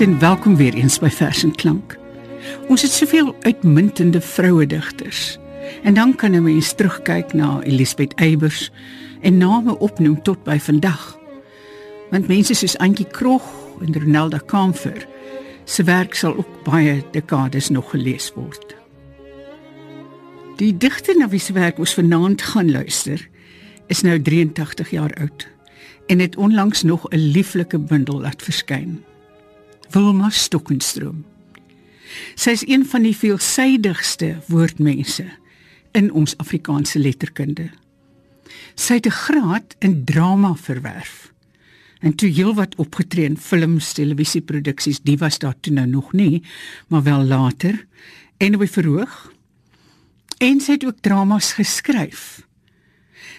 En welkom weer eens by Vers en Klank. Ons het soveel uitmuntende vroue digters. En dan kan 'n mens terugkyk na Elisabeth Eybers en name opnoem tot by vandag. Want mense soos Antjie Krog en Ronelda Kamfer se werk sal ook baie dekades nog gelees word. Die digter na wie se werk ons vanaand gaan luister, is nou 83 jaar oud en het onlangs nog 'n lieflike bundel laat verskyn. Wilma Stokkenstroom. Sy is een van die veelsidigste woordmense in ons Afrikaanse letterkunde. Sy het 'n graad in drama verwerf. En toe heelwat opgetree in films, televisieproduksies, die was daar toe nou nog nie, maar wel later en by verhoog. En sy het ook dramas geskryf.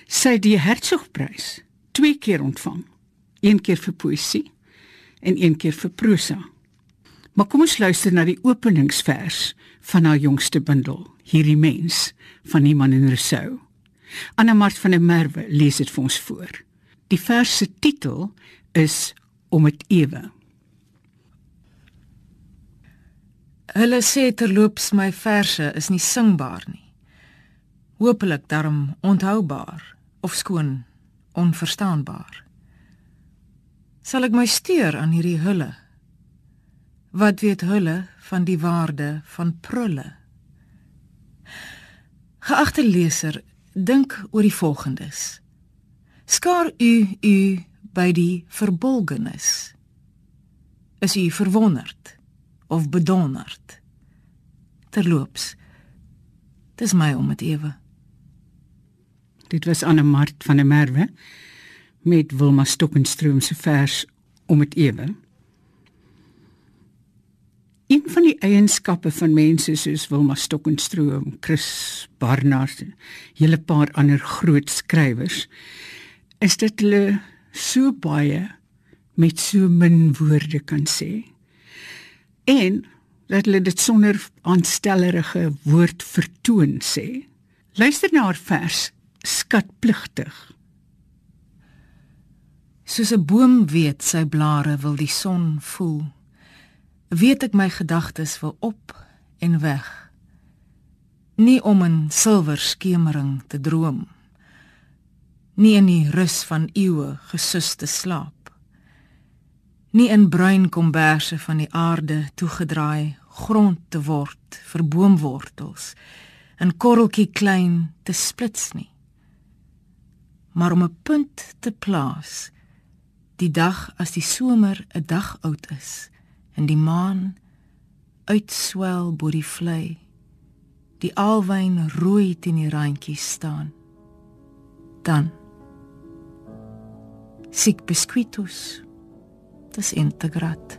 Sy het die Hertzogprys twee keer ontvang. Een keer vir poësie en een keer vir prosa. Maar kom ons luister na die openingsvers van haar jongste bundel, Hierdie mens van Iman en Rousseau. Anna Mart van der Merwe lees dit vir ons voor. Die vers se titel is Om dit ewe. Hulle sê terloops my verse is nie singbaar nie. Hoopelik daarom onthoubaar of skoon onverstaanbaar. Sal ek my steur aan hierdie hulle? Wat weet hulle van die waarde van prulle? Geagte leser, dink oor die volgendes. Skaar u u by die verbolgenis. Is u verwonderd of bedonderd? Terloops, dis my om dit ewe. Dit was Anne Mart van der Merwe met Wilma Stokkenstroom se vers om dit ewe. Een van die eienskappe van mense soos Wilma Stokkenstroom, Chris Barnard, 'n hele paar ander groot skrywers, is dit hulle so baie met so min woorde kan sê. En dat hulle dit sonder aanstellerige woord vertoon sê. Luister na haar vers skatpligtig. Soos 'n boom weet sy blare wil die son voel, weet ek my gedagtes wil op en weg. Nie om 'n silwer skemering te droom, nie in die rus van eeue gesuste slaap, nie in bruin komberse van die aarde toegedraai grond te word vir boomwortels, 'n korreltjie klein te splits nie. Maar om 'n punt te plaas die dag as die somer 'n dag oud is en die maan uitswel bo die vlei die alwyn rooi teen die randjies staan. Dan sic biscuitus das integrat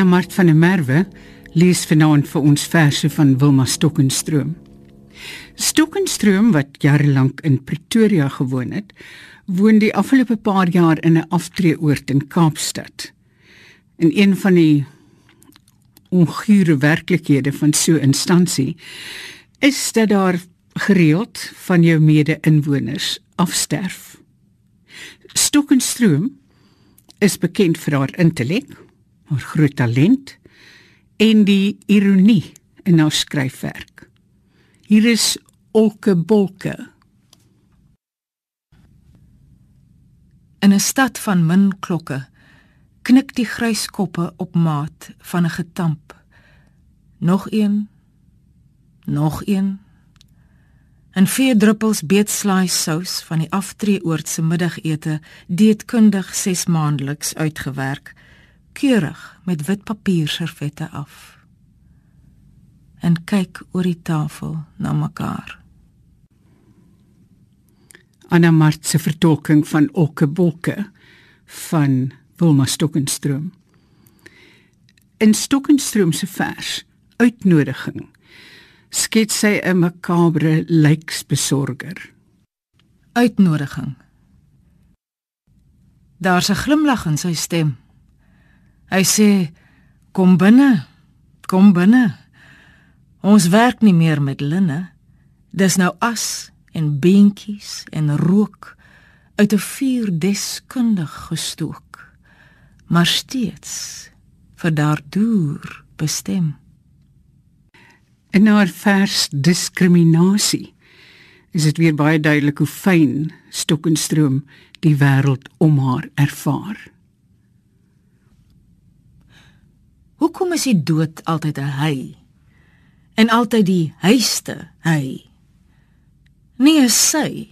Anna Mart van der Merwe lees vanaand vir ons verse van Wilma Stokkenstroom. Stokkenstroom wat jare lank in Pretoria gewoon het, woon die afgelope paar jaar in 'n aftreeoord in Kaapstad. In een van die ongure werklikhede van so 'n instansie is dat daar gereeld van jou mede-inwoners afsterf. Stokkenstroom is bekend vir haar intellek, haar groot talent en die ironie in haar skryfwerk. Hier is Olke Bolke. In 'n stad van min klokke knik die gryskoppe op maat van 'n getamp. Nog een. Nog een. En vier druppels beetslaai sous van die aftreeoord se middagete, dieetkundig 6 maandeliks uitgewerk keurig met wit papier servette af en kyk oor die tafel na mekaar. Anna Mart se vertolking van Okkebokke van Wilma Stokkenstroom. In Stokkenstroom se vers Uitnodiging skets sy 'n makabre lijksbesorger. Uitnodiging. Daar's 'n glimlag in sy stem. Hy sê: "Kom binne. Kom binne. Ons werk nie meer met linne. Dis nou as en beentjies en rook uit 'n vuur deskundig gestook, maar steeds vir daardeur bestem." In haar vers diskriminasie is dit weer baie duidelik hoe fyn Stokkenstroom die wêreld om haar ervaar. Hoekom is die dood altyd 'n hy? En altyd die hyste hy. Nie is sy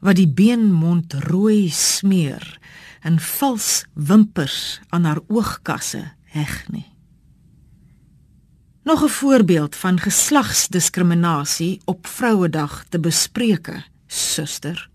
wat die beenmond rooi smeer en vals wimpers aan haar oogkasse heg nie. Nog 'n voorbeeld van geslagsdiskriminasie op Vrouedag te bespreke, suster.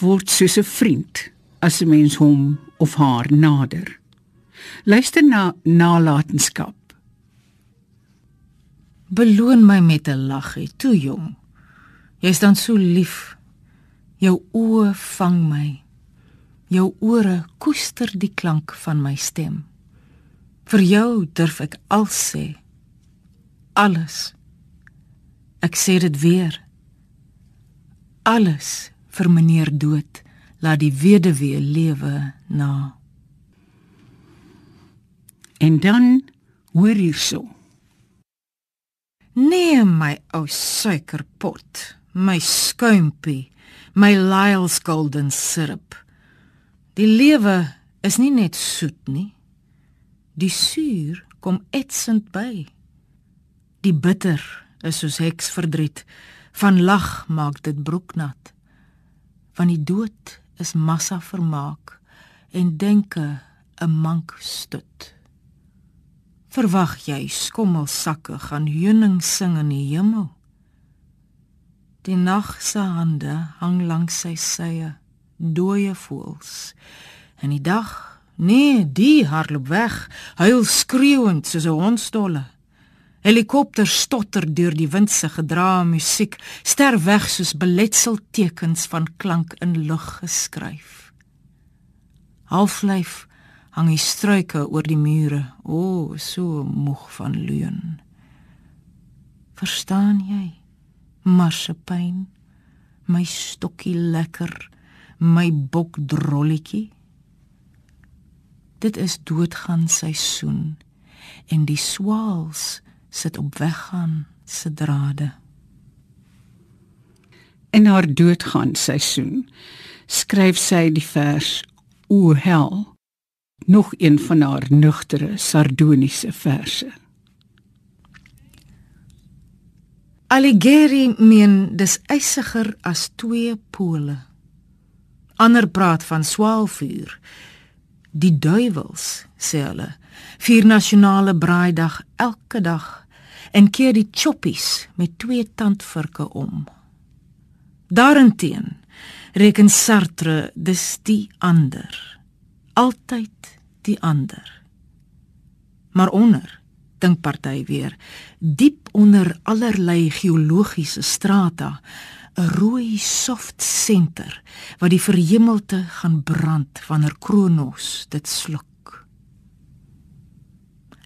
Word soos 'n vriend as 'n mens hom of haar nader. Luister na nalatenskap. Beloon my met 'n laggie, toe jong. Jy's dan so lief. Jou oë vang my. Jou ore koester die klank van my stem. Vir jou durf ek al sê. Alles. Ek sê dit weer. Alles vir meneer dood laat die weduwee lewe na. En dan hoor hierso. Nee my ou suikerpot, my skuimpie, my Lyle's golden syrup. Die lewe is nie net soet nie. Die suur kom etsend by. Die bitter is soos heksverdriet. Van lag maak dit broeknat. Van die dood is massa vermaak en denke 'n mank stut. Verwag jy skommelsakke gaan heuning sing in die hemel? Die nag se hande hang langs sy sye, dooie voels. En die dag, nee, die hardloop weg, huil skreeuend soos 'n hondstolle. Helikopters stotter deur die wind se gedra musiek, ster weg soos beletseltekens van klank in lug geskryf. Halflyf hang die struike oor die mure, o, oh, so moeg van leuen. Verstaan jy? Marsepyn, my stokkie lekker, my bokdrolletjie. Dit is doodgaan seisoen en die swaals sit op weggaan se drade. In haar doodgaan seisoen skryf sy die vers O hel, nog een van haar nugtere sardoniese verse. Alighieri meen dis eisiger as twee pole. Ander praat van swaalvuur. Die duiwels, sê hulle, vier nasionale braaidag elke dag en keer die choppies met twee tandvurke om. Daarenteen reken Sartre dis die ander. Altyd die ander. Maar onder dink party weer diep onder allerlei geologiese strata 'n rooi soft senter wat die verhemelte gaan brand wanneer Kronos dit sluk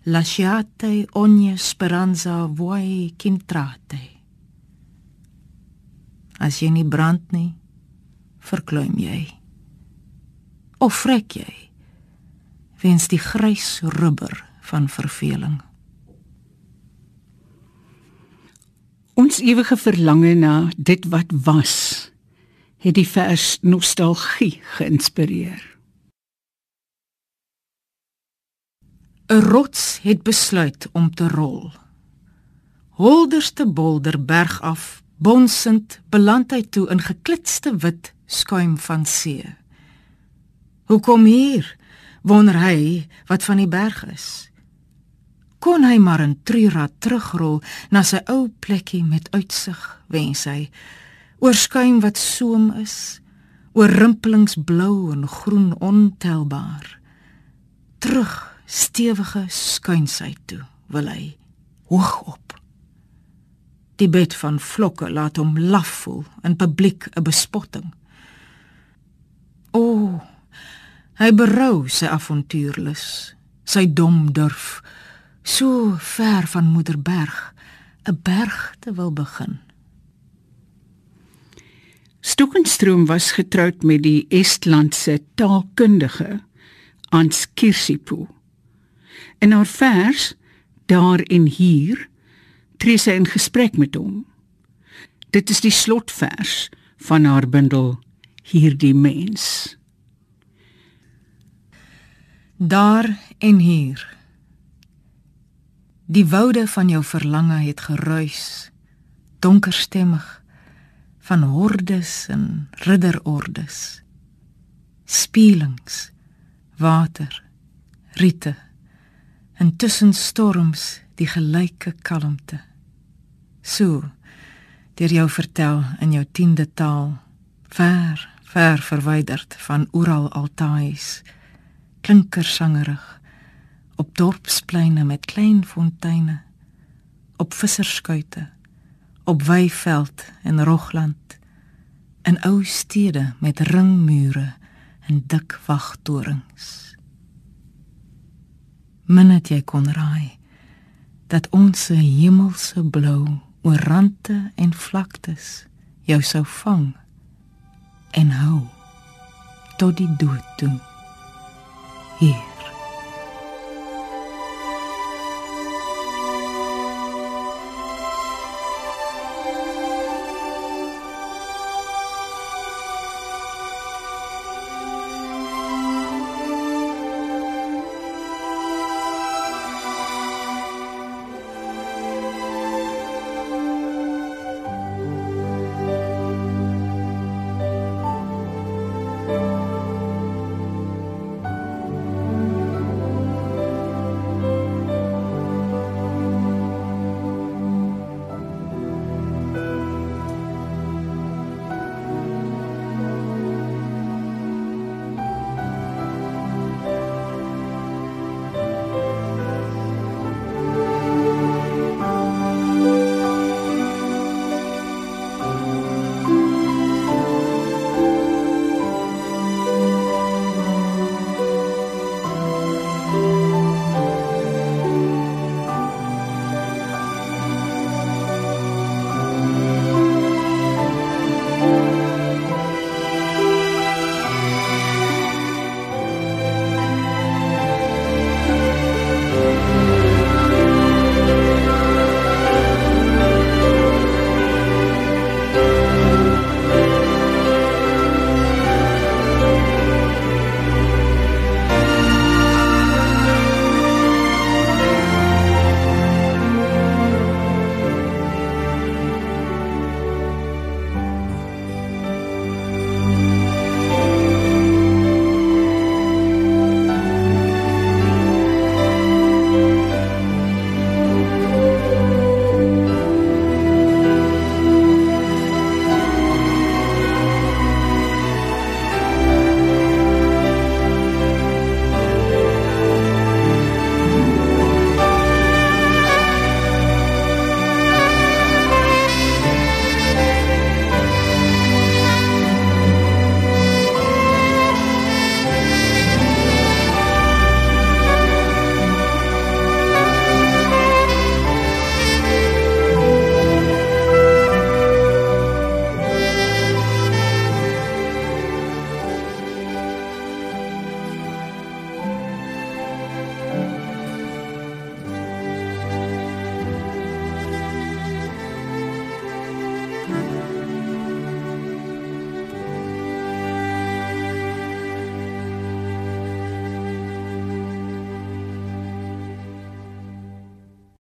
lasciate ogni speranza vuoi kintrate. As jy nie brand nie, verkleum jy. Of vrek jy wens die grys rubber van verveling. Ons ewige verlange na dit wat was, het die vers nostalgie geïnspireer. 'n rots het besluit om te rol. Holderste bolder berg af, bonsend, beland hy toe in geklitste wit skuim van see. Hoekom hier? Wonder hy wat van die berg is. Kon hy maar 'n trierad terugrol na sy ou plekkie met uitsig, wens hy, oor skuim wat soem is, oor rimpelings blou en groen ontelbaar. Terug stewige skuinsheid toe wil hy hoog op. Die bed van vlokke laat hom laf voel in publiek 'n bespotting. O oh, hy berou sy avontuurlus. Sy dom durf so ver van moederberg 'n berg te wil begin. Stoekenstroom was getroud met die Estlandse taalkundige Ans Kirsipuu In haar vers daar en hier tree sy in gesprek met hom. Dit is die slotvers van haar bundel Hierdie mens. Daar en hier. Die woude van jou verlange het geruis, donkerstemmig van hordes en ridderordes. Spielings, water, riete in tussen storms die gelyke kalmte. So deur jou vertel in jou 10de taal, ver, ver verwyderd van oral altaais, klinkersangerig op dorpspleine met klein fonteine, op visserskuite, op weiveld en rogland, in ou stede met ringmure en dik wagtorings min het jy kon raai dat ons se hemelse blou oor rande en vlaktes jou sou vang en hou tot die dood toe. Hier